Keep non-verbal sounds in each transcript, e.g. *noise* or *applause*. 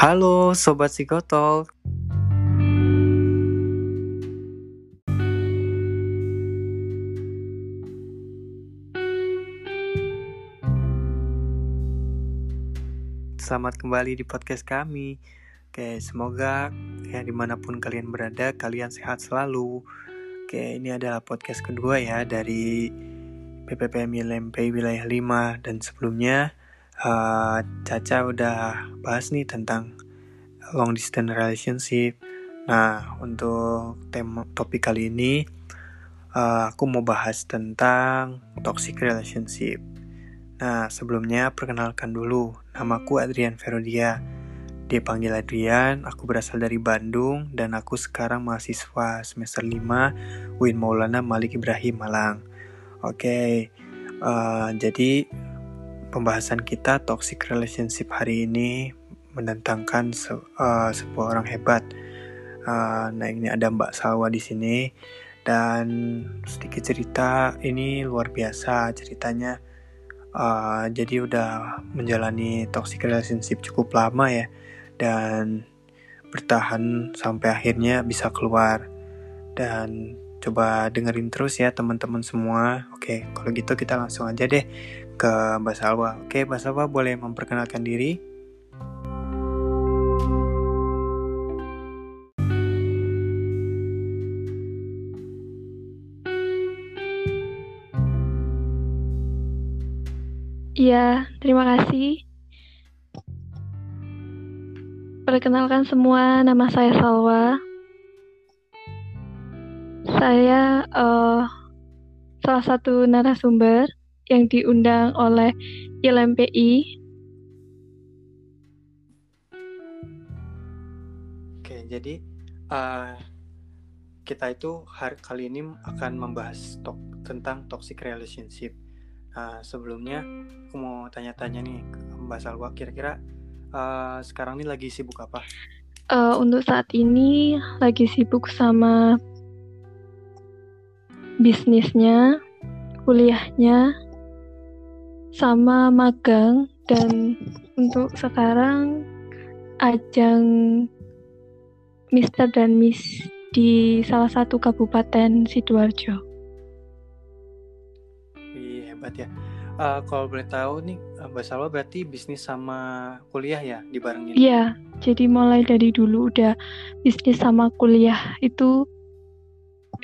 Halo Sobat Psikotol Selamat kembali di podcast kami. Oke, semoga ya di mana pun kalian berada, kalian sehat selalu. Oke, ini adalah podcast kedua ya dari PPPM LMP Wilayah 5 Dan sebelumnya uh, Caca udah bahas nih tentang long distance relationship. Nah, untuk tema topik kali ini uh, aku mau bahas tentang toxic relationship. Nah, sebelumnya perkenalkan dulu, namaku Adrian Verodia. Dipanggil Adrian, aku berasal dari Bandung dan aku sekarang mahasiswa semester 5 Win Maulana Malik Ibrahim Malang. Oke, okay, uh, jadi pembahasan kita toxic relationship hari ini menentangkan se uh, sebuah orang hebat. Uh, nah ini ada Mbak Salwa di sini dan sedikit cerita ini luar biasa ceritanya. Uh, jadi udah menjalani toxic relationship cukup lama ya dan bertahan sampai akhirnya bisa keluar dan coba dengerin terus ya teman-teman semua. Oke, kalau gitu kita langsung aja deh ke Mbak Salwa. Oke, Mbak Salwa boleh memperkenalkan diri? Iya, terima kasih. Perkenalkan semua, nama saya Salwa. Saya uh, salah satu narasumber yang diundang oleh ILMPI. Oke, jadi uh, kita itu hari kali ini akan membahas tok tentang toxic relationship. Nah, sebelumnya aku mau tanya-tanya nih ke Mbak Salwa, kira-kira uh, sekarang ini lagi sibuk apa? Uh, untuk saat ini lagi sibuk sama bisnisnya, kuliahnya, sama magang dan untuk sekarang ajang Mister dan Miss di salah satu kabupaten Sidoarjo. Wih, hebat ya. Uh, kalau boleh tahu nih, Mbak Salwa berarti bisnis sama kuliah ya dibarengin? Iya, jadi mulai dari dulu udah bisnis sama kuliah itu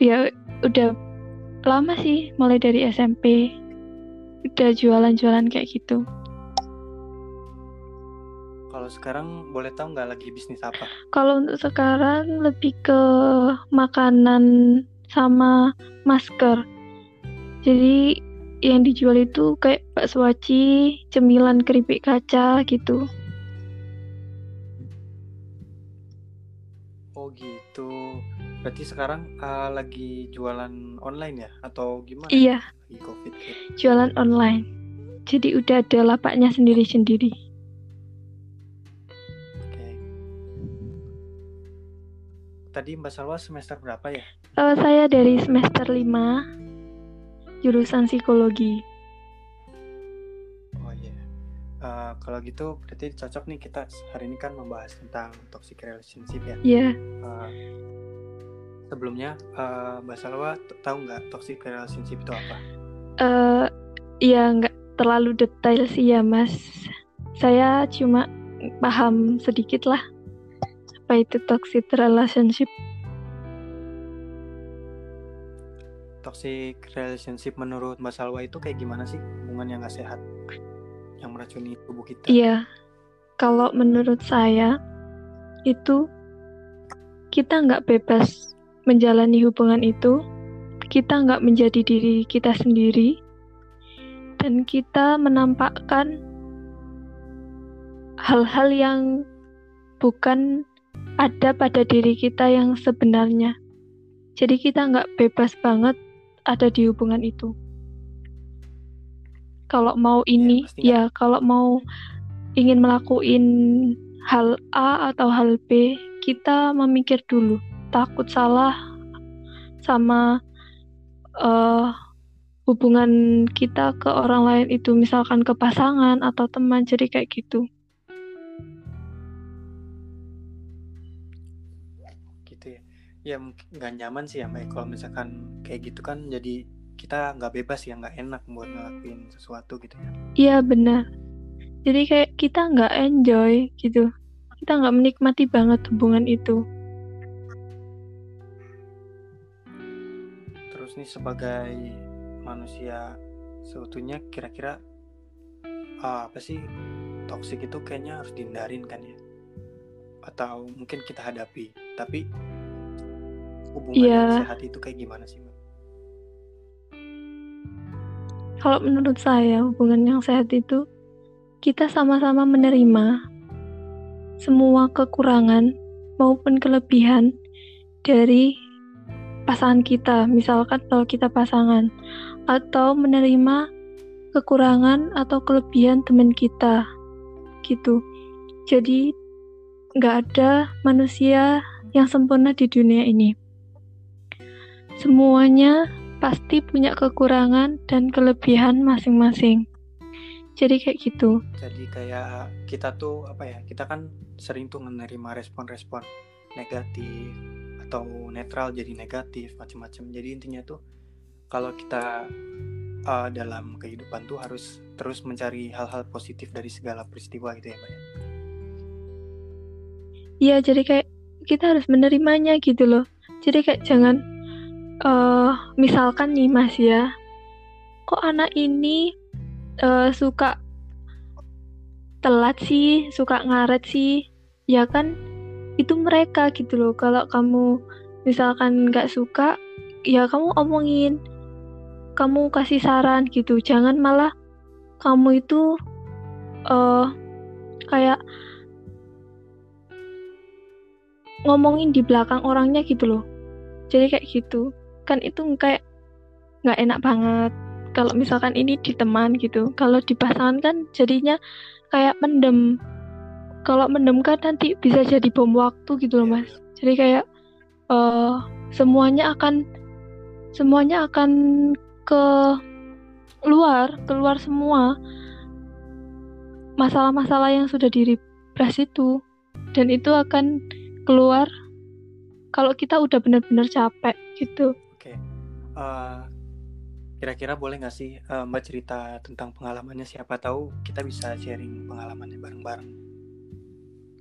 ya udah lama sih, mulai dari SMP udah jualan-jualan kayak gitu. Kalau sekarang boleh tahu nggak lagi bisnis apa? Kalau untuk sekarang lebih ke makanan sama masker. Jadi yang dijual itu kayak bakso aci, cemilan keripik kaca gitu. Berarti sekarang uh, lagi jualan online ya atau gimana? Iya. Lagi COVID. Ya? Jualan online. Jadi udah ada lapaknya sendiri-sendiri. Oke. Tadi Mbak Salwa semester berapa ya? Uh, saya dari semester 5 jurusan psikologi. Oh iya. Uh, kalau gitu berarti cocok nih kita hari ini kan membahas tentang toxic relationship ya. Iya. Yeah. Uh, sebelumnya uh, Mbak Salwa tahu nggak toxic relationship itu apa? Uh, ya nggak terlalu detail sih ya Mas. Saya cuma paham sedikit lah apa itu toxic relationship. Toxic relationship menurut Mbak Salwa itu kayak gimana sih hubungan yang nggak sehat yang meracuni tubuh kita? Iya, kalau menurut saya itu kita nggak bebas menjalani hubungan itu, kita nggak menjadi diri kita sendiri, dan kita menampakkan hal-hal yang bukan ada pada diri kita yang sebenarnya. Jadi kita nggak bebas banget ada di hubungan itu. Kalau mau iya, ini, ya, ya kalau mau ingin melakukan hal A atau hal B, kita memikir dulu takut salah sama uh, hubungan kita ke orang lain itu misalkan ke pasangan atau teman jadi kayak gitu. Gitu ya. Ya nggak nyaman sih ya mbak kalau misalkan kayak gitu kan jadi kita nggak bebas ya nggak enak buat ngelakuin sesuatu gitu ya. Iya benar. Jadi kayak kita nggak enjoy gitu. Kita nggak menikmati banget hubungan itu nih sebagai manusia seutuhnya kira-kira uh, apa sih toksik itu kayaknya harus dihindarin kan ya atau mungkin kita hadapi tapi hubungan yeah. yang sehat itu kayak gimana sih mbak? Kalau menurut saya hubungan yang sehat itu kita sama-sama menerima semua kekurangan maupun kelebihan dari pasangan kita, misalkan kalau kita pasangan, atau menerima kekurangan atau kelebihan teman kita, gitu. Jadi nggak ada manusia yang sempurna di dunia ini. Semuanya pasti punya kekurangan dan kelebihan masing-masing. Jadi kayak gitu. Jadi kayak kita tuh apa ya? Kita kan sering tuh menerima respon-respon negatif atau netral jadi negatif macam-macam. Jadi intinya tuh kalau kita uh, dalam kehidupan tuh harus terus mencari hal-hal positif dari segala peristiwa gitu ya, Mbak. Ya? Iya, jadi kayak kita harus menerimanya gitu loh. Jadi kayak jangan uh, misalkan nih Mas ya, kok anak ini uh, suka telat sih, suka ngaret sih, ya kan itu mereka gitu loh. Kalau kamu misalkan nggak suka, ya kamu omongin, kamu kasih saran gitu. Jangan malah kamu itu uh, kayak ngomongin di belakang orangnya gitu loh. Jadi kayak gitu. Kan itu kayak nggak enak banget. Kalau misalkan ini di teman gitu. Kalau di pasangan kan jadinya kayak mendem kalau mendem kan nanti bisa jadi bom waktu gitu loh mas jadi kayak uh, semuanya akan semuanya akan ke luar keluar semua masalah-masalah yang sudah direpres itu dan itu akan keluar kalau kita udah benar-benar capek gitu. Oke, okay. uh, eh, kira-kira boleh nggak sih uh, Mbak cerita tentang pengalamannya? Siapa tahu kita bisa sharing pengalamannya bareng-bareng.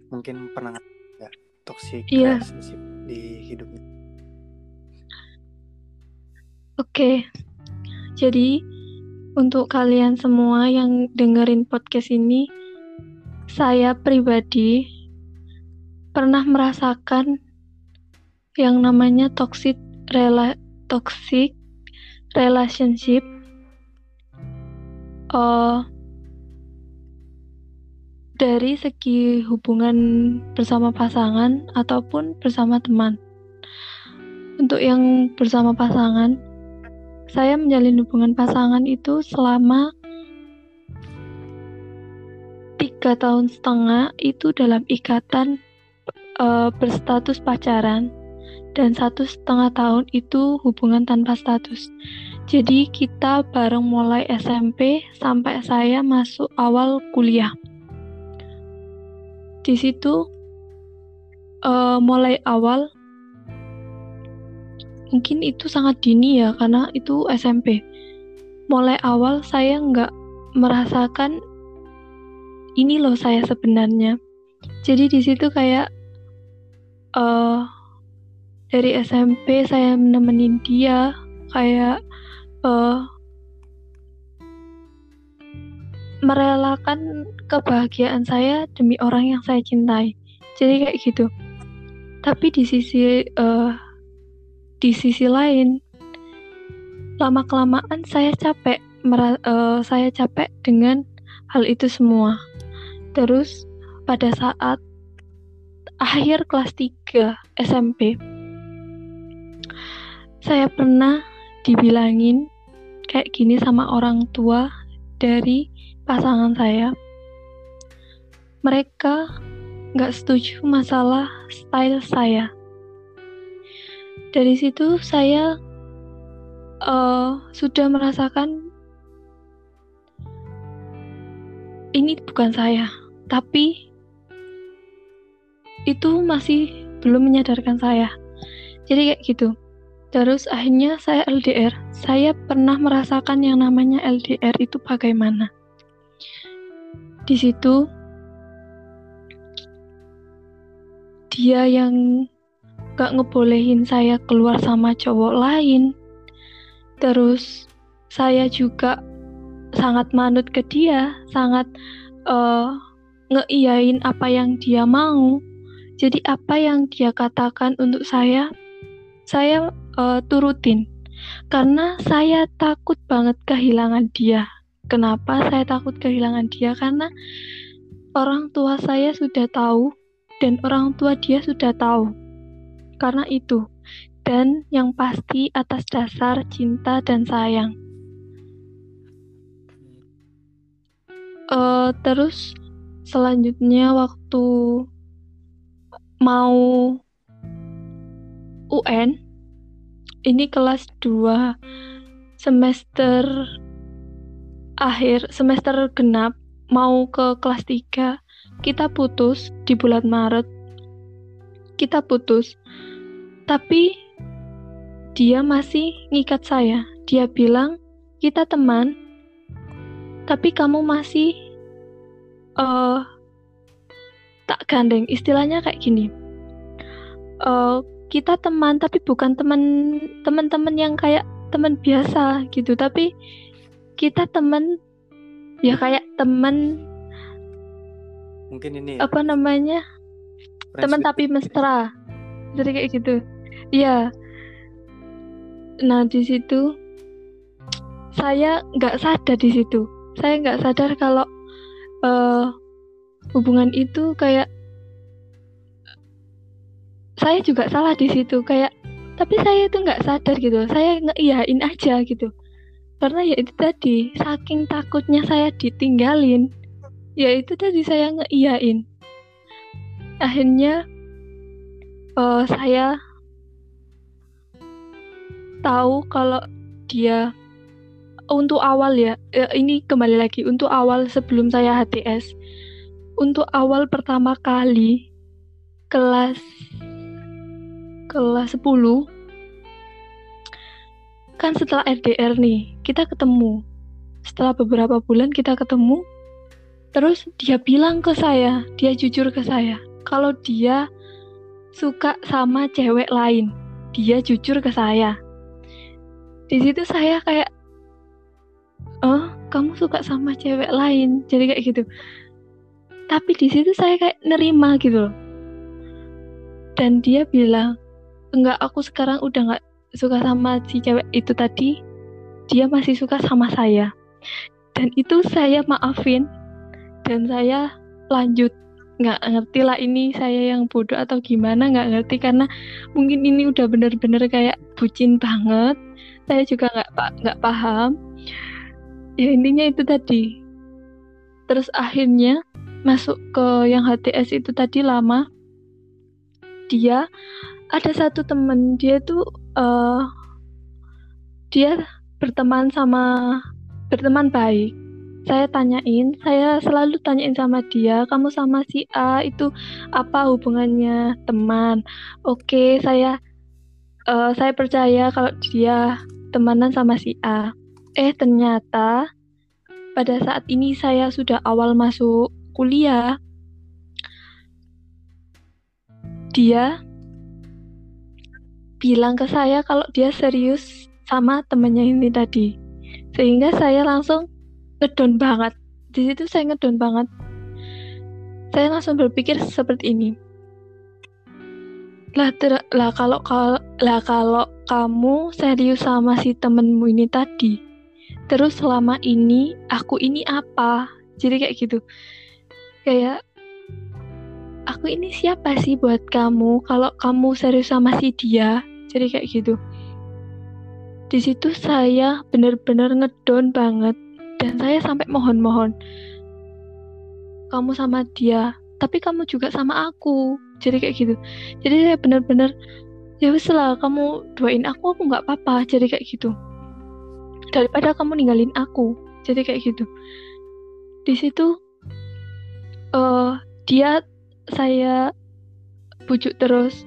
Mungkin pernah nggak toxic yeah. relationship di hidupnya? Oke, okay. jadi untuk kalian semua yang dengerin podcast ini, saya pribadi pernah merasakan yang namanya toxic rela toxic relationship uh, dari segi hubungan bersama pasangan ataupun bersama teman. Untuk yang bersama pasangan, saya menjalin hubungan pasangan itu selama tiga tahun setengah itu dalam ikatan uh, berstatus pacaran dan satu setengah tahun itu hubungan tanpa status. Jadi kita bareng mulai SMP sampai saya masuk awal kuliah. Di situ uh, mulai awal mungkin itu sangat dini ya karena itu SMP. Mulai awal saya nggak merasakan ini loh saya sebenarnya. Jadi di situ kayak uh, dari SMP saya menemenin dia kayak uh, merelakan kebahagiaan saya demi orang yang saya cintai. Jadi kayak gitu. Tapi di sisi uh, di sisi lain lama kelamaan saya capek uh, saya capek dengan hal itu semua. Terus pada saat akhir kelas 3 SMP saya pernah dibilangin kayak gini sama orang tua dari pasangan saya. Mereka nggak setuju masalah style saya. Dari situ saya uh, sudah merasakan ini bukan saya tapi itu masih belum menyadarkan saya. Jadi kayak gitu. Terus akhirnya saya LDR saya pernah merasakan yang namanya LDR itu bagaimana di situ dia yang gak ngebolehin saya keluar sama cowok lain. Terus saya juga sangat manut ke dia, sangat uh, ngeiyain apa yang dia mau. Jadi apa yang dia katakan untuk saya, saya uh, turutin. Karena saya takut banget kehilangan dia. Kenapa saya takut kehilangan dia? Karena orang tua saya sudah tahu dan orang tua dia sudah tahu. Karena itu, dan yang pasti atas dasar cinta dan sayang. Uh, terus selanjutnya waktu mau UN ini kelas 2 semester akhir semester genap mau ke kelas 3 kita putus di bulan Maret. Kita putus. Tapi dia masih ngikat saya. Dia bilang, "Kita teman, tapi kamu masih uh, tak gandeng." Istilahnya kayak gini. Uh, kita teman tapi bukan teman teman-teman yang kayak teman biasa gitu, tapi kita teman ya kayak teman mungkin ini apa namanya? Teman tapi mesra. Jadi kayak gitu. Iya. Nah di situ saya nggak sadar di situ. Saya nggak sadar kalau uh, hubungan itu kayak saya juga salah di situ. Kayak tapi saya itu nggak sadar gitu. Saya ngeiyain aja gitu karena ya itu tadi saking takutnya saya ditinggalin ya itu tadi saya ngeiyain. Akhirnya uh, saya tahu kalau dia untuk awal ya uh, ini kembali lagi untuk awal sebelum saya HTS untuk awal pertama kali kelas kelas 10 kan setelah RDR nih kita ketemu setelah beberapa bulan kita ketemu Terus dia bilang ke saya, dia jujur ke saya, kalau dia suka sama cewek lain. Dia jujur ke saya. Di situ saya kayak, oh kamu suka sama cewek lain, jadi kayak gitu. Tapi di situ saya kayak nerima gitu loh. Dan dia bilang, enggak aku sekarang udah nggak suka sama si cewek itu tadi, dia masih suka sama saya. Dan itu saya maafin dan saya lanjut. Nggak ngerti lah ini saya yang bodoh atau gimana nggak ngerti. Karena mungkin ini udah bener-bener kayak bucin banget. Saya juga nggak nggak paham. Ya intinya itu tadi. Terus akhirnya masuk ke yang HTS itu tadi lama. Dia ada satu temen dia tuh uh, dia berteman sama berteman baik saya tanyain, saya selalu tanyain sama dia, kamu sama si A itu apa hubungannya teman? Oke, saya uh, saya percaya kalau dia temanan sama si A. Eh ternyata pada saat ini saya sudah awal masuk kuliah, dia bilang ke saya kalau dia serius sama temennya ini tadi. Sehingga saya langsung ngedon banget. Di situ saya ngedon banget. Saya langsung berpikir seperti ini. Lah ter lah kalau lah kalau kamu serius sama si temenmu ini tadi terus selama ini aku ini apa? Jadi kayak gitu. Kayak aku ini siapa sih buat kamu? Kalau kamu serius sama si dia jadi kayak gitu. Di situ saya benar-benar ngedon banget. Dan saya sampai mohon-mohon kamu sama dia tapi kamu juga sama aku. Jadi kayak gitu. Jadi saya benar-benar ya wis lah kamu doain aku aku nggak apa-apa. Jadi kayak gitu. Daripada kamu ninggalin aku. Jadi kayak gitu. Di situ uh, dia saya bujuk terus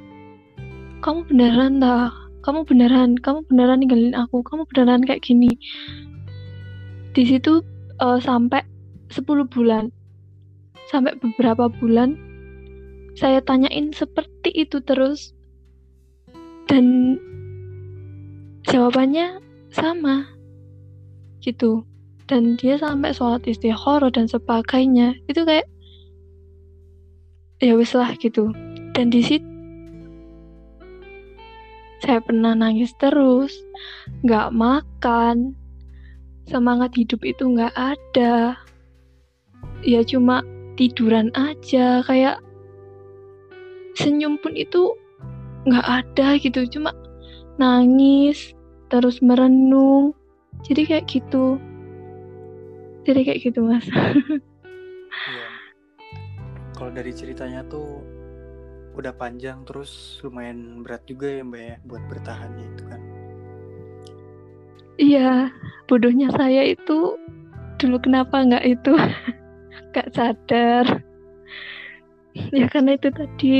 kamu beneran dah kamu beneran kamu beneran ninggalin aku? Kamu beneran kayak gini? Di situ uh, sampai 10 bulan. Sampai beberapa bulan saya tanyain seperti itu terus. Dan jawabannya sama gitu. Dan dia sampai sholat istikharah dan sebagainya. Itu kayak ya wis lah gitu. Dan di situ saya pernah nangis terus nggak makan. Semangat hidup itu nggak ada. Ya cuma tiduran aja kayak senyum pun itu nggak ada gitu. Cuma nangis terus merenung. Jadi kayak gitu. Jadi kayak gitu mas. Iya. kalau dari ceritanya tuh udah panjang terus lumayan berat juga ya mbak ya buat bertahannya itu kan Iya, bodohnya saya itu dulu kenapa nggak itu *laughs* nggak sadar. Ya karena itu tadi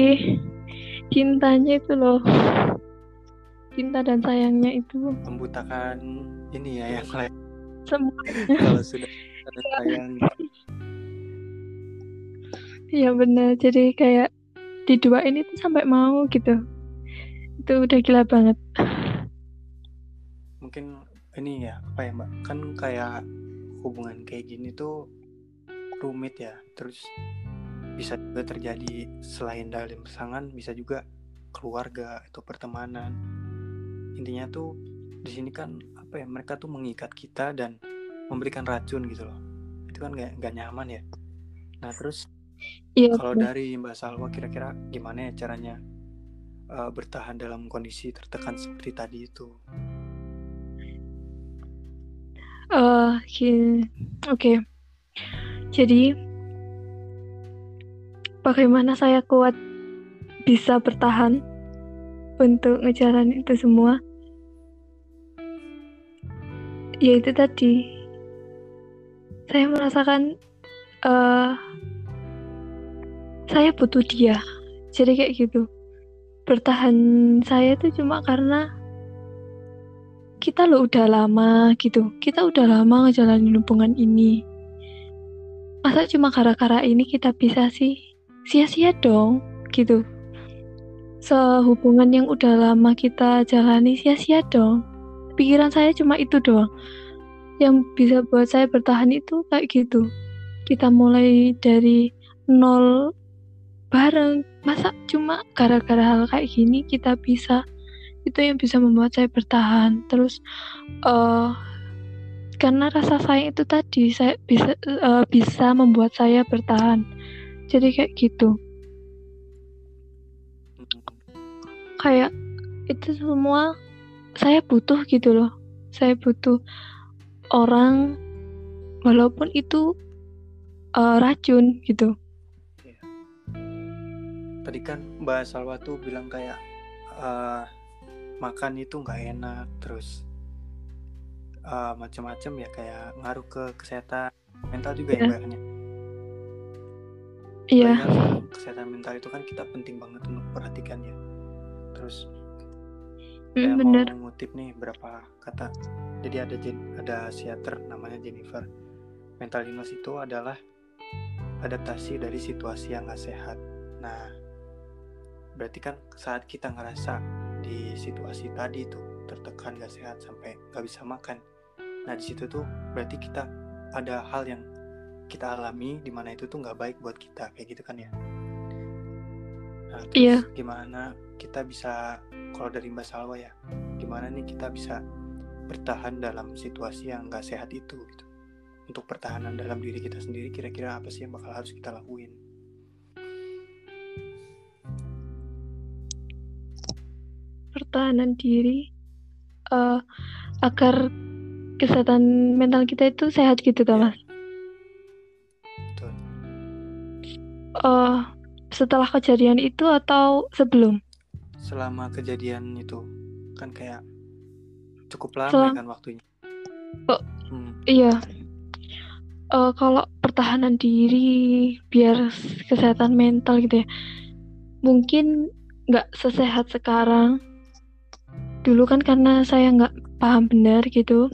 cintanya itu loh, cinta dan sayangnya itu. Membutakan ini ya yang lain. Semua. *laughs* Kalau sudah ada sayang. Iya benar. Jadi kayak di dua ini tuh sampai mau gitu. Itu udah gila banget. Mungkin ini ya apa ya mbak? Kan kayak hubungan kayak gini tuh rumit ya. Terus bisa juga terjadi selain dalam pasangan bisa juga keluarga atau pertemanan. Intinya tuh di sini kan apa ya mereka tuh mengikat kita dan memberikan racun gitu loh. Itu kan gak, gak nyaman ya. Nah terus iya, kalau dari mbak Salwa kira-kira gimana ya caranya uh, bertahan dalam kondisi tertekan seperti tadi itu Uh, Oke, okay. jadi bagaimana saya kuat bisa bertahan untuk ngejalanin itu semua? Ya itu tadi, saya merasakan uh, saya butuh dia, jadi kayak gitu. Bertahan saya itu cuma karena kita lo udah lama gitu. Kita udah lama ngejalanin hubungan ini. Masa cuma gara-gara ini kita bisa sih? Sia-sia dong gitu. Sehubungan yang udah lama kita jalani sia-sia dong. Pikiran saya cuma itu doang. Yang bisa buat saya bertahan itu kayak gitu. Kita mulai dari nol bareng. Masa cuma gara-gara hal kayak gini kita bisa itu yang bisa membuat saya bertahan. Terus uh, karena rasa sayang itu tadi saya bisa uh, bisa membuat saya bertahan. Jadi kayak gitu. Kayak itu semua saya butuh gitu loh. Saya butuh orang walaupun itu uh, racun gitu. Tadi kan Mbak Salwa tuh bilang kayak uh, makan itu nggak enak terus uh, macam-macam ya kayak ngaruh ke kesehatan mental juga yeah. ya kayaknya iya yeah. kesehatan mental itu kan kita penting banget untuk perhatikan ya terus mm, bener. mau ngutip nih berapa kata jadi ada ada psikiater namanya Jennifer mental illness itu adalah adaptasi dari situasi yang gak sehat nah berarti kan saat kita ngerasa di situasi tadi tuh tertekan gak sehat sampai gak bisa makan. Nah di situ tuh berarti kita ada hal yang kita alami di mana itu tuh nggak baik buat kita kayak gitu kan ya? Nah terus yeah. gimana kita bisa kalau dari Mbak Salwa ya gimana nih kita bisa bertahan dalam situasi yang gak sehat itu gitu? Untuk pertahanan dalam diri kita sendiri kira-kira apa sih yang bakal harus kita lakuin pertahanan diri uh, agar kesehatan mental kita itu sehat gitu toh mas? Uh, setelah kejadian itu atau sebelum? Selama kejadian itu kan kayak cukup lama Selam... kan waktunya. Oh, hmm. iya. Uh, kalau pertahanan diri biar kesehatan mental gitu ya mungkin nggak sesehat sekarang dulu kan karena saya nggak paham benar gitu.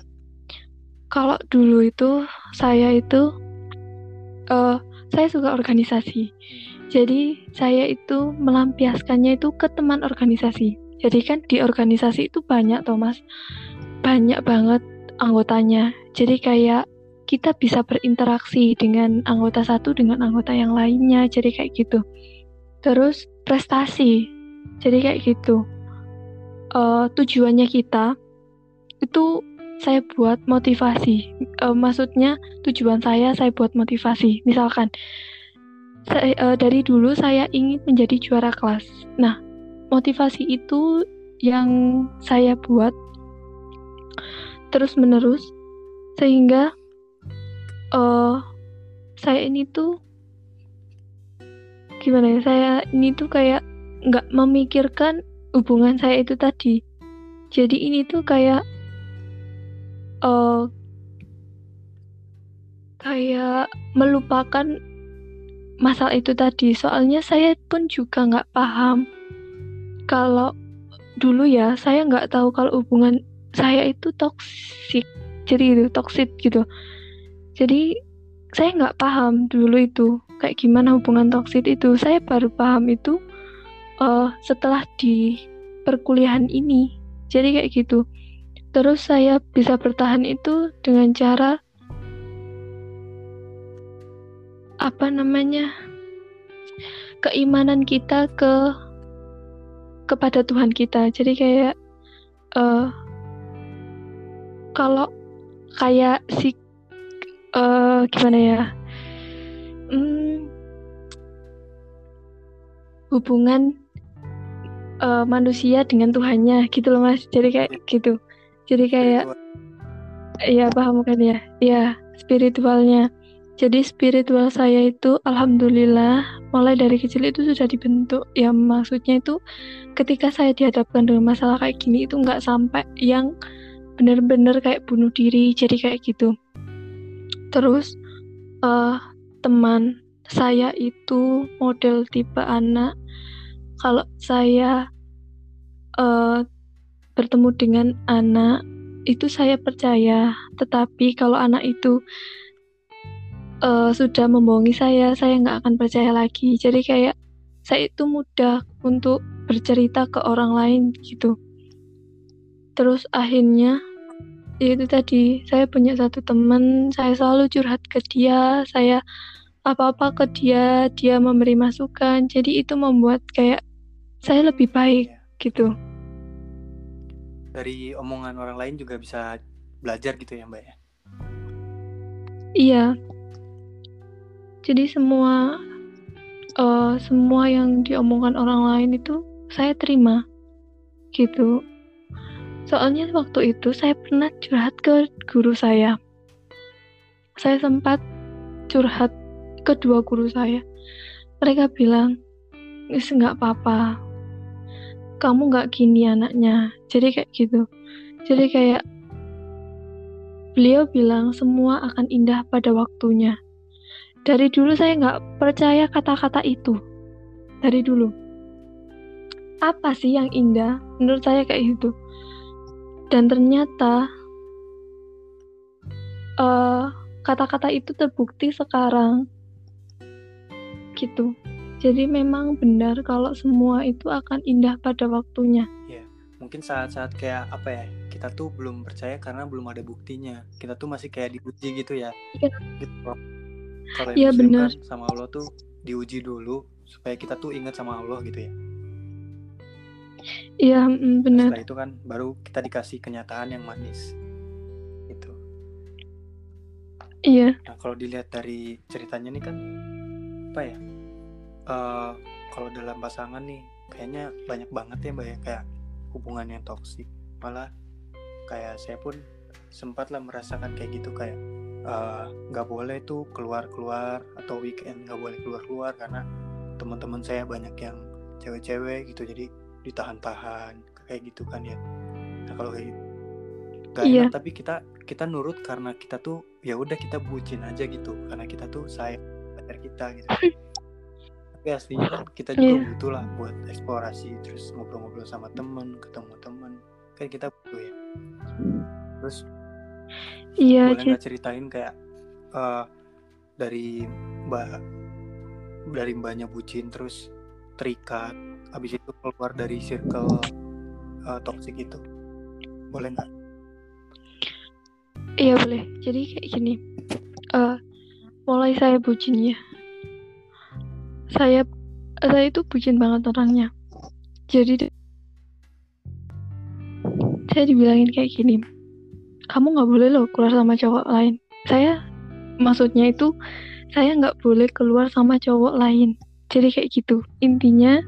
Kalau dulu itu saya itu uh, saya suka organisasi. Jadi saya itu melampiaskannya itu ke teman organisasi. Jadi kan di organisasi itu banyak Thomas banyak banget anggotanya. Jadi kayak kita bisa berinteraksi dengan anggota satu dengan anggota yang lainnya jadi kayak gitu. Terus prestasi jadi kayak gitu uh, tujuannya kita itu saya buat motivasi. Uh, maksudnya tujuan saya saya buat motivasi. Misalkan saya, uh, dari dulu saya ingin menjadi juara kelas. Nah motivasi itu yang saya buat terus menerus sehingga uh, saya ini tuh gimana ya saya ini tuh kayak nggak memikirkan hubungan saya itu tadi. Jadi ini tuh kayak uh, kayak melupakan masalah itu tadi. Soalnya saya pun juga nggak paham. Kalau dulu ya saya nggak tahu kalau hubungan saya itu toksik jadi itu toksik gitu. Jadi saya nggak paham dulu itu kayak gimana hubungan toksik itu. Saya baru paham itu uh, setelah di perkuliahan ini. Jadi kayak gitu. Terus saya bisa bertahan itu dengan cara apa namanya keimanan kita ke kepada Tuhan kita. Jadi kayak uh, kalau kayak si uh, gimana ya hmm, hubungan uh, manusia dengan Tuhannya gitu loh mas. Jadi kayak gitu. Jadi kayak ya paham kan ya? Ya spiritualnya. Jadi spiritual saya itu alhamdulillah mulai dari kecil itu sudah dibentuk. Ya maksudnya itu ketika saya dihadapkan dengan masalah kayak gini itu nggak sampai yang benar-benar kayak bunuh diri jadi kayak gitu. Terus uh, teman saya itu model tipe anak kalau saya uh, bertemu dengan anak itu saya percaya. Tetapi kalau anak itu uh, sudah membohongi saya saya nggak akan percaya lagi. Jadi kayak saya itu mudah untuk bercerita ke orang lain gitu. Terus akhirnya ya itu tadi saya punya satu teman saya selalu curhat ke dia saya apa-apa ke dia dia memberi masukan. Jadi itu membuat kayak saya lebih baik ya. gitu. Dari omongan orang lain juga bisa belajar gitu ya mbak ya? Iya. Jadi semua uh, semua yang diomongkan orang lain itu saya terima gitu. Soalnya waktu itu saya pernah curhat ke guru saya. Saya sempat curhat ke dua guru saya. Mereka bilang, nggak apa-apa. Kamu nggak gini anaknya. Jadi kayak gitu. Jadi kayak beliau bilang semua akan indah pada waktunya. Dari dulu saya nggak percaya kata-kata itu. Dari dulu. Apa sih yang indah? Menurut saya kayak gitu dan ternyata kata eh, kata-kata itu terbukti sekarang gitu jadi memang benar kalau semua itu akan indah pada waktunya ya mungkin saat-saat kayak apa ya kita tuh belum percaya karena belum ada buktinya kita tuh masih kayak diuji gitu ya, ya. gitu kalau ya, benar. Kan sama Allah tuh diuji dulu supaya kita tuh ingat sama Allah gitu ya Iya, mm, benar. Setelah itu kan baru kita dikasih kenyataan yang manis. Itu. Iya. Nah, kalau dilihat dari ceritanya nih kan apa ya? Uh, kalau dalam pasangan nih kayaknya banyak banget ya mbak ya kayak hubungan yang toksik. Malah kayak saya pun sempat lah merasakan kayak gitu kayak eh, nggak uh, boleh tuh keluar-keluar atau weekend nggak boleh keluar-keluar karena teman-teman saya banyak yang cewek-cewek gitu jadi ditahan-tahan kayak gitu kan ya nah kalau kayak gitu gak iya. enak tapi kita kita nurut karena kita tuh ya udah kita bucin aja gitu karena kita tuh sayang pacar kita gitu. *laughs* Ya aslinya kan kita juga yeah. butuh lah buat eksplorasi terus ngobrol-ngobrol sama temen ketemu temen. Kan kita butuh ya. Terus iya boleh nggak ceritain kayak uh, dari mbak dari mbaknya bucin terus terikat habis itu keluar dari circle uh, toxic itu. Boleh nggak? Iya boleh. Jadi kayak gini uh, mulai saya bucin ya. Saya saya itu bucin banget orangnya. Jadi saya dibilangin kayak gini kamu nggak boleh loh keluar sama cowok lain. Saya maksudnya itu saya nggak boleh keluar sama cowok lain. Jadi kayak gitu. Intinya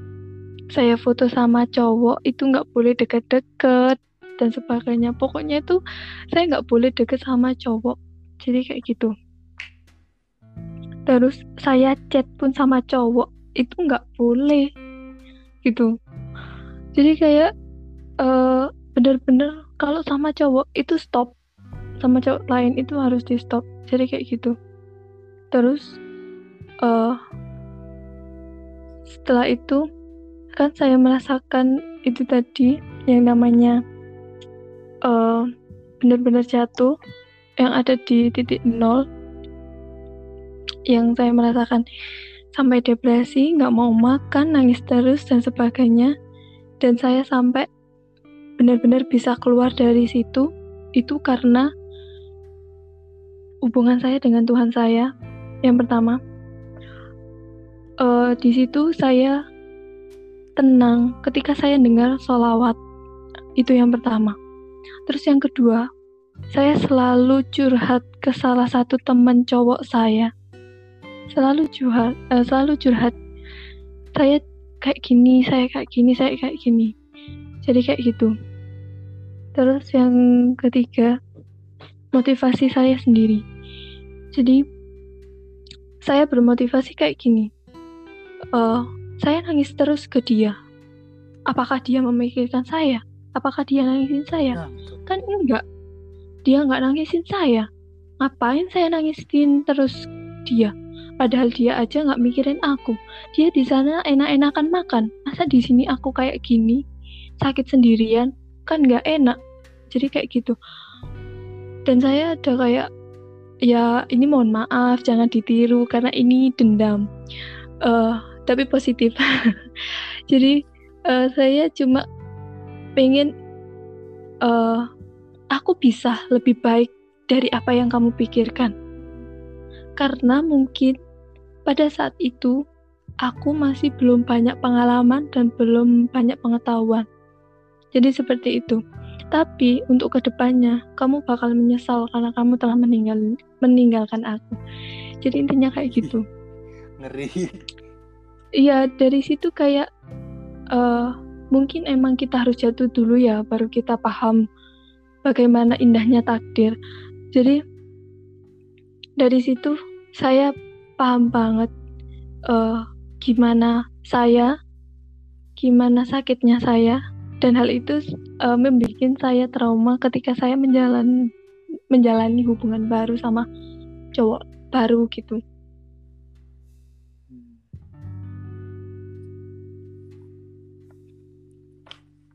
saya foto sama cowok itu nggak boleh deket-deket dan sebagainya. Pokoknya itu saya nggak boleh deket sama cowok. Jadi kayak gitu terus saya chat pun sama cowok itu nggak boleh gitu. Jadi kayak uh, bener-bener kalau sama cowok itu stop. Sama cowok lain itu harus di stop. Jadi kayak gitu. Terus uh, setelah itu kan saya merasakan itu tadi yang namanya uh, benar-benar jatuh yang ada di titik nol yang saya merasakan sampai depresi, nggak mau makan, nangis terus dan sebagainya. Dan saya sampai benar-benar bisa keluar dari situ itu karena hubungan saya dengan Tuhan saya. Yang pertama, uh, di situ saya tenang ketika saya dengar solawat. Itu yang pertama. Terus yang kedua, saya selalu curhat ke salah satu teman cowok saya selalu curhat uh, selalu curhat. Saya kayak gini saya kayak gini saya kayak gini. Jadi kayak gitu. Terus yang ketiga motivasi saya sendiri. Jadi saya bermotivasi kayak gini. Uh, saya nangis terus ke dia. Apakah dia memikirkan saya? Apakah dia nangisin saya? Nah, kan enggak. Dia nggak nangisin saya. Ngapain saya nangisin terus dia Padahal dia aja nggak mikirin aku. Dia di sana enak-enakan makan. Masa di sini aku kayak gini, sakit sendirian, kan nggak enak. Jadi kayak gitu. Dan saya ada kayak, ya ini mohon maaf, jangan ditiru karena ini dendam. Uh, tapi positif. *laughs* Jadi uh, saya cuma pengen uh, aku bisa lebih baik dari apa yang kamu pikirkan karena mungkin pada saat itu, aku masih belum banyak pengalaman dan belum banyak pengetahuan. Jadi seperti itu. Tapi untuk ke depannya, kamu bakal menyesal karena kamu telah meninggal meninggalkan aku. Jadi intinya kayak gitu. *laughs* Ngeri. Iya dari situ kayak uh, mungkin emang kita harus jatuh dulu ya, baru kita paham bagaimana indahnya takdir. Jadi dari situ saya paham banget uh, gimana saya, gimana sakitnya saya, dan hal itu uh, membuat saya trauma ketika saya menjalani menjalani hubungan baru sama cowok baru gitu.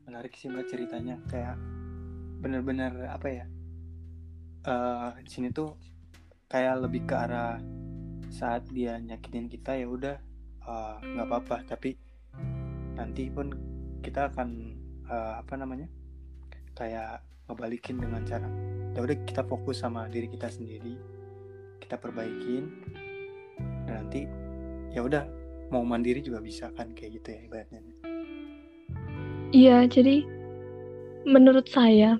Menarik sih mbak ceritanya kayak bener-bener apa ya? Uh, sini tuh kayak lebih ke arah saat dia nyakitin kita ya udah eh, nggak uh, apa-apa. Tapi nanti pun kita akan uh, apa namanya kayak ngebalikin dengan cara ya udah kita fokus sama diri kita sendiri kita perbaikin dan nanti ya udah mau mandiri juga bisa kan kayak gitu ya ibaratnya. Iya jadi menurut saya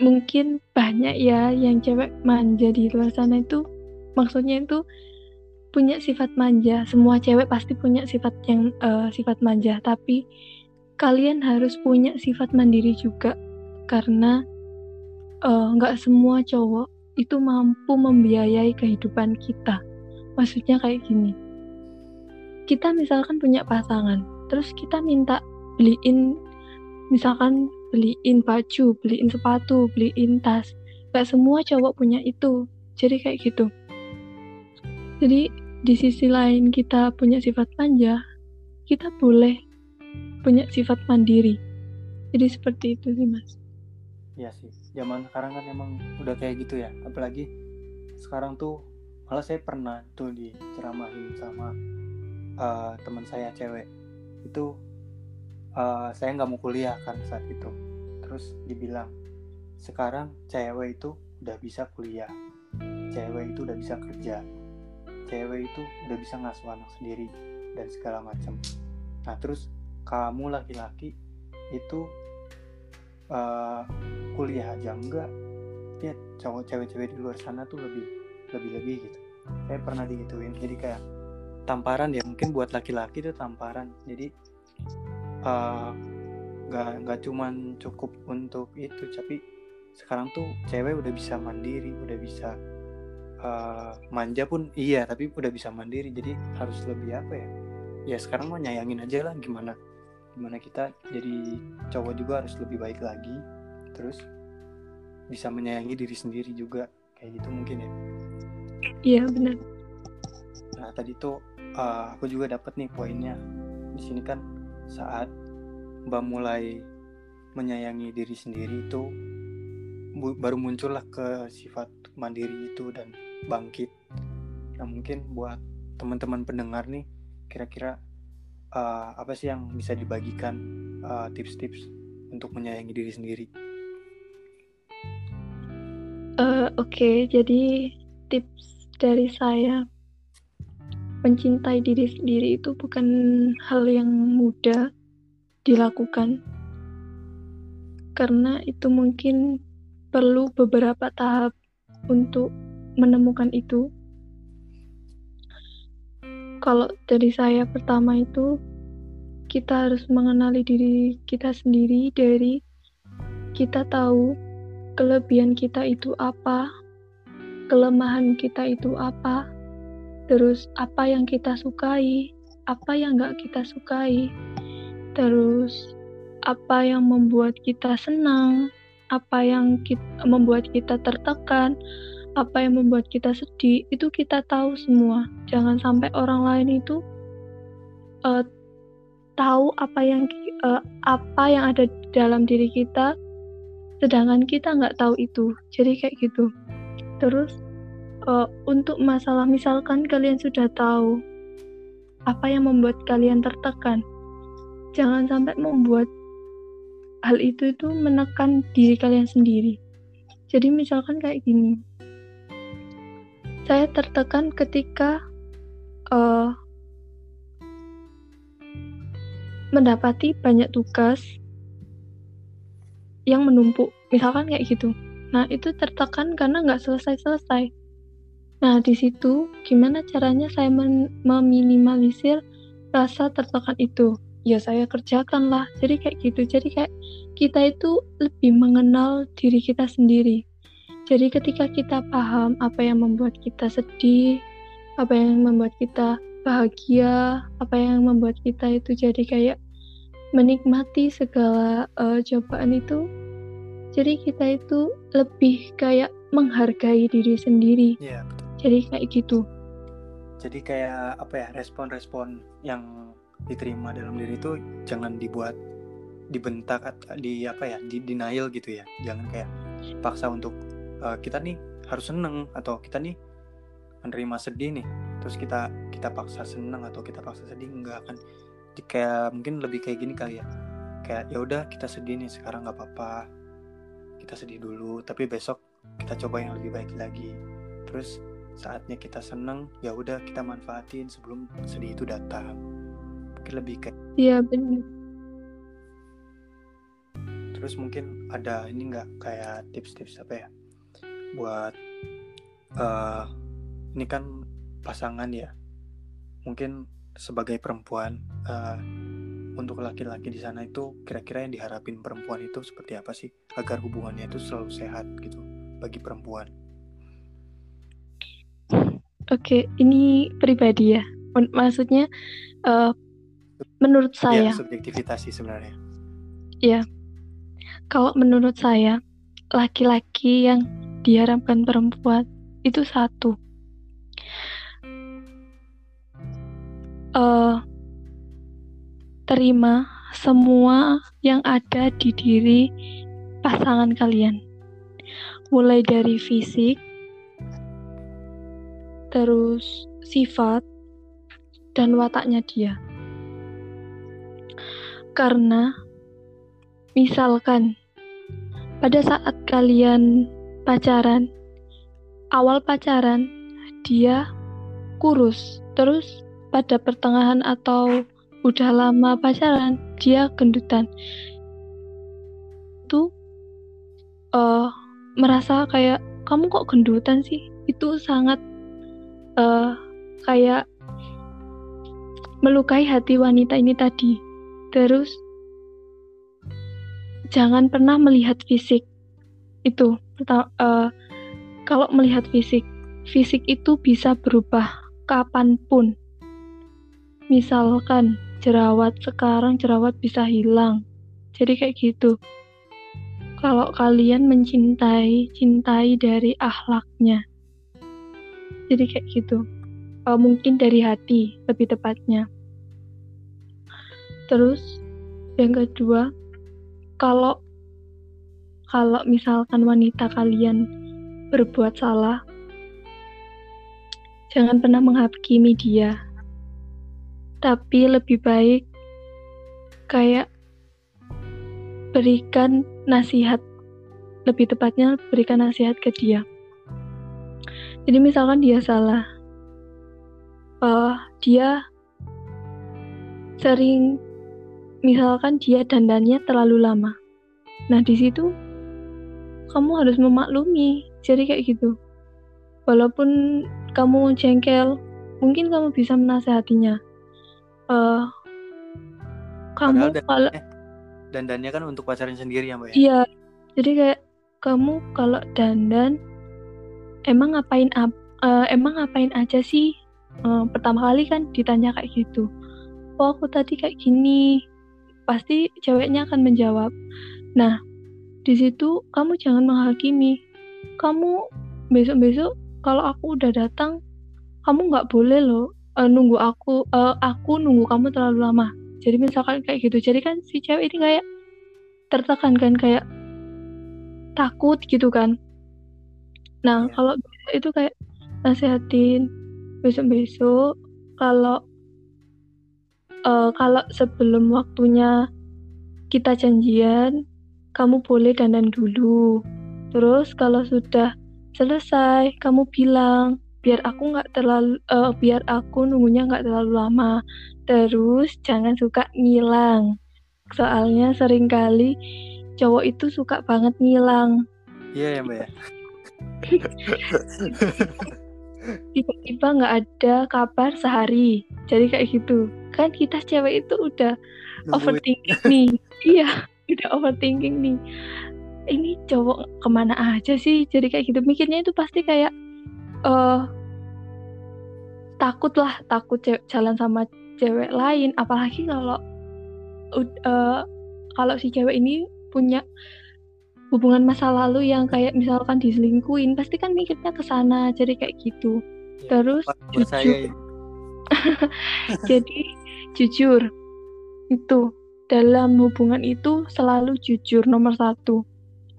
mungkin banyak ya yang cewek manja di luar sana itu maksudnya itu punya sifat manja. Semua cewek pasti punya sifat yang uh, sifat manja. Tapi kalian harus punya sifat mandiri juga. Karena eh, nggak uh, semua cowok itu mampu membiayai kehidupan kita. Maksudnya kayak gini. Kita misalkan punya pasangan terus kita minta beliin misalkan beliin baju beliin sepatu beliin tas. Gak semua cowok punya itu. Jadi kayak gitu jadi di sisi lain kita punya sifat manja, kita boleh punya sifat mandiri. Jadi seperti itu sih mas. Iya sih, zaman sekarang kan emang udah kayak gitu ya. Apalagi sekarang tuh malah saya pernah tuh diceramahin sama uh, teman saya cewek itu uh, saya nggak mau kuliah kan saat itu terus dibilang sekarang cewek itu udah bisa kuliah cewek itu udah bisa kerja cewek itu udah bisa ngasuh anak sendiri dan segala macam nah terus kamu laki-laki itu uh, kuliah aja enggak ya cowok cewek-cewek di luar sana tuh lebih lebih lebih gitu. Saya pernah digituin jadi kayak tamparan ya mungkin buat laki-laki itu tamparan. Jadi uh, nggak nggak cuman cukup untuk itu tapi sekarang tuh cewek udah bisa mandiri udah bisa uh, manja pun iya tapi udah bisa mandiri. Jadi harus lebih apa ya? Ya sekarang mau nyayangin aja lah gimana gimana kita jadi cowok juga harus lebih baik lagi. Terus bisa menyayangi diri sendiri juga kayak gitu mungkin ya. Iya benar. Nah tadi tuh uh, aku juga dapat nih poinnya. Di sini kan saat mbak mulai menyayangi diri sendiri itu baru muncullah ke sifat mandiri itu dan bangkit. Nah mungkin buat teman-teman pendengar nih, kira-kira uh, apa sih yang bisa dibagikan uh, tips-tips untuk menyayangi diri sendiri? Uh, Oke, okay. jadi tips dari saya mencintai diri sendiri itu bukan hal yang mudah dilakukan karena itu mungkin perlu beberapa tahap untuk menemukan itu. Kalau dari saya pertama itu kita harus mengenali diri kita sendiri dari kita tahu kelebihan kita itu apa, kelemahan kita itu apa, terus apa yang kita sukai, apa yang nggak kita sukai, terus apa yang membuat kita senang, apa yang kita, membuat kita tertekan, apa yang membuat kita sedih itu kita tahu semua. Jangan sampai orang lain itu uh, tahu apa yang uh, apa yang ada dalam diri kita sedangkan kita nggak tahu itu. Jadi kayak gitu. Terus uh, untuk masalah misalkan kalian sudah tahu apa yang membuat kalian tertekan jangan sampai membuat hal itu itu menekan diri kalian sendiri. Jadi misalkan kayak gini saya tertekan ketika uh, mendapati banyak tugas yang menumpuk, misalkan kayak gitu. Nah, itu tertekan karena nggak selesai-selesai. Nah, di situ gimana caranya saya meminimalisir rasa tertekan itu? Ya, saya kerjakan lah. Jadi kayak gitu. Jadi kayak kita itu lebih mengenal diri kita sendiri. Jadi ketika kita paham apa yang membuat kita sedih, apa yang membuat kita bahagia, apa yang membuat kita itu jadi kayak menikmati segala uh, cobaan itu, jadi kita itu lebih kayak menghargai diri sendiri. Iya, betul. Jadi kayak gitu. Jadi kayak apa ya respon-respon yang diterima dalam diri itu jangan dibuat dibentak di apa ya di denial gitu ya jangan kayak paksa untuk uh, kita nih harus seneng atau kita nih menerima sedih nih. Terus kita kita paksa seneng atau kita paksa sedih enggak kan. Kayak mungkin lebih kayak gini kali ya. Kayak ya udah kita sedih nih sekarang nggak apa-apa. Kita sedih dulu tapi besok kita coba yang lebih baik lagi. Terus saatnya kita seneng ya udah kita manfaatin sebelum sedih itu datang. Mungkin lebih kayak iya benar. Terus mungkin ada ini nggak kayak tips-tips apa ya buat uh, ini kan pasangan ya mungkin sebagai perempuan uh, untuk laki-laki di sana itu kira-kira yang diharapin perempuan itu seperti apa sih agar hubungannya itu selalu sehat gitu bagi perempuan Oke, ini pribadi ya. Maksudnya uh, menurut saya. Ya, subjektivitas sih sebenarnya. Ya, kalau menurut saya laki-laki yang diharapkan perempuan itu satu uh, terima semua yang ada di diri pasangan kalian. Mulai dari fisik, terus sifat, dan wataknya dia. Karena misalkan pada saat kalian pacaran, awal pacaran dia kurus, terus pada pertengahan atau udah lama pacaran dia gendutan. Itu uh, merasa kayak kamu kok gendutan sih? Itu sangat uh, kayak melukai hati wanita ini tadi. Terus jangan pernah melihat fisik itu uh, kalau melihat fisik fisik itu bisa berubah kapan pun. Misalkan jerawat sekarang jerawat bisa hilang. Jadi kayak gitu. Kalau kalian mencintai cintai dari akhlaknya. Jadi kayak gitu. Uh, mungkin dari hati lebih tepatnya. Terus yang kedua kalau kalau misalkan wanita kalian berbuat salah jangan pernah menghakimi dia. Tapi lebih baik kayak berikan nasihat. Lebih tepatnya berikan nasihat ke dia. Jadi misalkan dia salah uh, dia sering misalkan dia dandannya terlalu lama. Nah di situ kamu harus memaklumi jadi kayak gitu walaupun kamu jengkel mungkin kamu bisa menasehatinya uh, kamu kalau dandannya kan untuk pacarnya sendiri ya mbak ya? Iya, jadi kayak kamu kalau dandan emang ngapain uh, emang ngapain aja sih? Uh, pertama kali kan ditanya kayak gitu. Oh aku tadi kayak gini, pasti ceweknya akan menjawab. Nah di situ kamu jangan menghakimi. Kamu besok-besok kalau aku udah datang, kamu nggak boleh loh uh, nunggu aku uh, aku nunggu kamu terlalu lama jadi misalkan kayak gitu jadi kan si cewek ini kayak tertekan kan kayak takut gitu kan nah yeah. kalau itu kayak nasihatin besok-besok kalau uh, kalau sebelum waktunya kita janjian kamu boleh dandan dulu. Terus kalau sudah selesai kamu bilang biar aku nggak terlalu uh, biar aku nunggunya nggak terlalu lama. Terus jangan suka ngilang. Soalnya sering kali cowok itu suka banget ngilang. Iya yeah, ya mbak ya. *laughs* Tiba-tiba nggak ada kabar sehari. Jadi kayak gitu. Kan kita cewek itu udah overthinking nih. Iya udah overthinking nih. Ini cowok ke mana aja sih? Jadi kayak gitu. Mikirnya itu pasti kayak uh, takut lah takut jalan sama cewek lain. Apalagi kalau uh, kalau si cewek ini punya hubungan masa lalu yang kayak misalkan diselingkuin pasti kan mikirnya ke sana. Jadi kayak gitu. Ya, terus jujur. *laughs* jadi jujur. Itu dalam hubungan itu selalu jujur nomor satu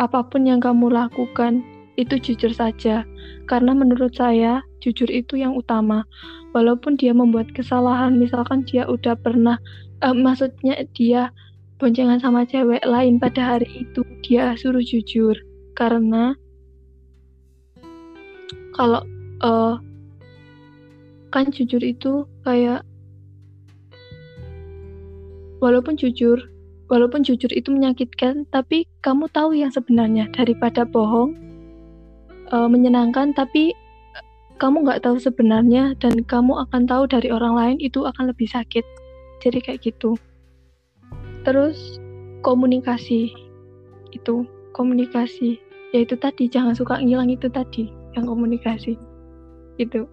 apa pun yang kamu lakukan itu jujur saja. Karena menurut saya, jujur itu yang utama. Walaupun dia membuat kesalahan, misalkan dia udah pernah, uh, maksudnya dia boncengan sama cewek lain pada hari itu, dia suruh jujur. Karena kalau uh, kan jujur itu kayak walaupun jujur walaupun jujur itu menyakitkan tapi kamu tahu yang sebenarnya. Daripada bohong uh, menyenangkan tapi kamu nggak tahu sebenarnya dan kamu akan tahu dari orang lain itu akan lebih sakit. Jadi kayak gitu. Terus komunikasi itu komunikasi. Yaitu tadi jangan suka ngilang itu tadi yang komunikasi. Itu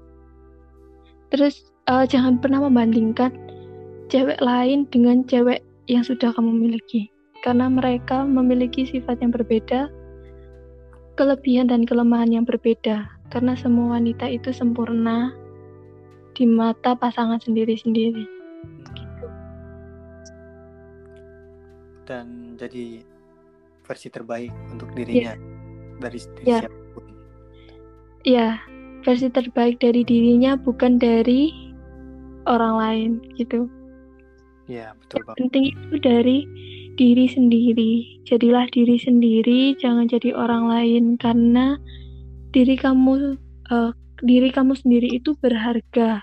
terus uh, jangan pernah membandingkan cewek lain dengan cewek yang sudah kamu miliki karena mereka memiliki sifat yang berbeda kelebihan dan kelemahan yang berbeda karena semua wanita itu sempurna di mata pasangan sendiri-sendiri. Gitu. Dan jadi versi terbaik untuk dirinya yeah. dari diri yeah. siapa pun. Iya, versi terbaik dari dirinya bukan dari orang lain gitu. Iya, betul Yang penting itu dari diri sendiri. Jadilah diri sendiri, jangan jadi orang lain karena diri kamu uh, diri kamu sendiri itu berharga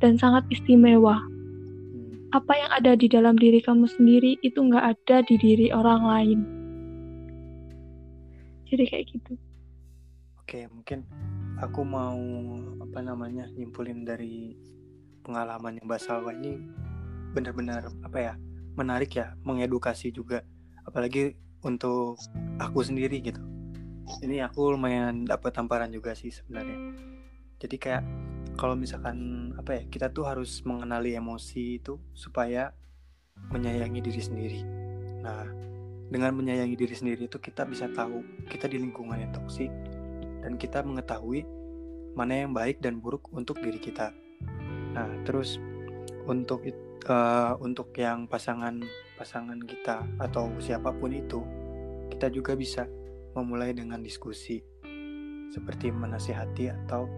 dan sangat istimewa. Hmm. Apa yang ada di dalam diri kamu sendiri itu nggak ada di diri orang lain. Jadi kayak gitu. Oke, mungkin aku mau apa namanya nyimpulin dari pengalaman yang Mbak Salwa ini benar-benar apa ya menarik ya, mengedukasi juga, apalagi untuk aku sendiri gitu. Ini aku lumayan dapat tamparan juga sih sebenarnya. Jadi kayak kalau misalkan apa ya kita tuh harus mengenali emosi itu supaya menyayangi diri sendiri. Nah dengan menyayangi diri sendiri itu kita bisa tahu kita di lingkungan yang toksik dan kita mengetahui mana yang baik dan buruk untuk diri kita. Nah terus untuk uh, untuk yang pasangan pasangan kita atau siapa pun itu kita juga bisa memulai dengan diskusi seperti menasihati atau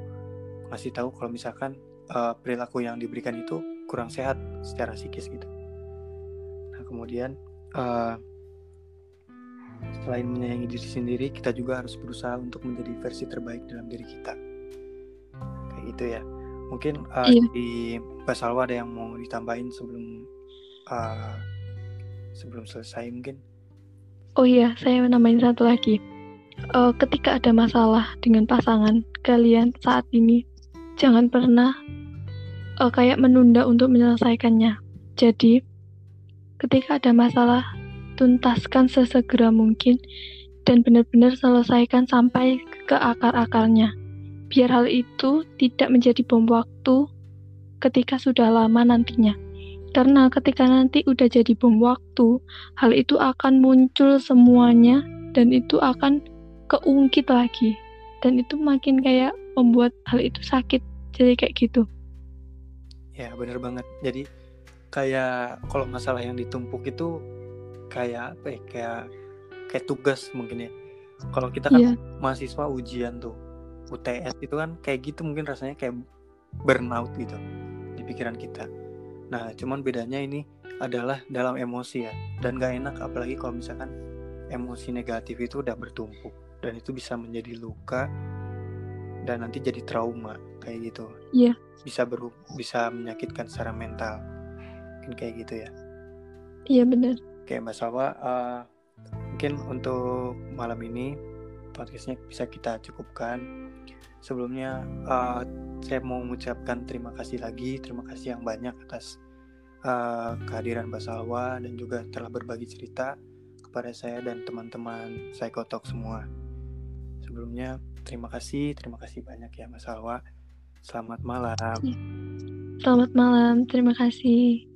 ngasih tahu kalau misalkan uh, perilaku yang diberikan itu kurang sehat secara psikis gitu. Nah kemudian uh, selain menyayangi diri sendiri, kita juga harus berusaha untuk menjadi versi terbaik dalam diri kita. Kayak gitu ya. Mungkin uh, iya. di Mbak Salwa ada yang mau ditambahin sebelum uh, sebelum selesai mungkin? Oh iya, saya menambahin satu lagi. Uh, ketika ada masalah dengan pasangan kalian saat ini, jangan pernah uh, kayak menunda untuk menyelesaikannya. Jadi, ketika ada masalah, tuntaskan sesegera mungkin dan benar-benar selesaikan sampai ke akar-akarnya. Biar hal itu tidak menjadi bom waktu ketika sudah lama nantinya. Karena ketika nanti udah jadi bom waktu, hal itu akan muncul semuanya dan itu akan keungkit lagi. Dan itu makin kayak membuat hal itu sakit jadi kayak gitu ya bener banget jadi kayak kalau masalah yang ditumpuk itu kayak apa ya kayak kayak tugas mungkin ya kalau kita kan yeah. mahasiswa ujian tuh UTS itu kan kayak gitu mungkin rasanya kayak burnout gitu di pikiran kita nah cuman bedanya ini adalah dalam emosi ya dan gak enak apalagi kalau misalkan emosi negatif itu udah bertumpuk dan itu bisa menjadi luka dan nanti jadi trauma kayak gitu. Iya. Yeah. Bisa beru bisa menyakitkan secara mental. Mungkin kayak gitu ya. Iya yeah, benar. Oke Mbak Salwa, uh, mungkin untuk malam ini podcastnya bisa kita cukupkan. Sebelumnya uh, saya mau mengucapkan terima kasih lagi, terima kasih yang banyak atas uh, kehadiran Mbak Salwa dan juga telah berbagi cerita kepada saya dan teman-teman Psychotalk semua. Sebelumnya Terima kasih, terima kasih banyak ya Mas Alwa. Selamat malam. Selamat malam, terima kasih.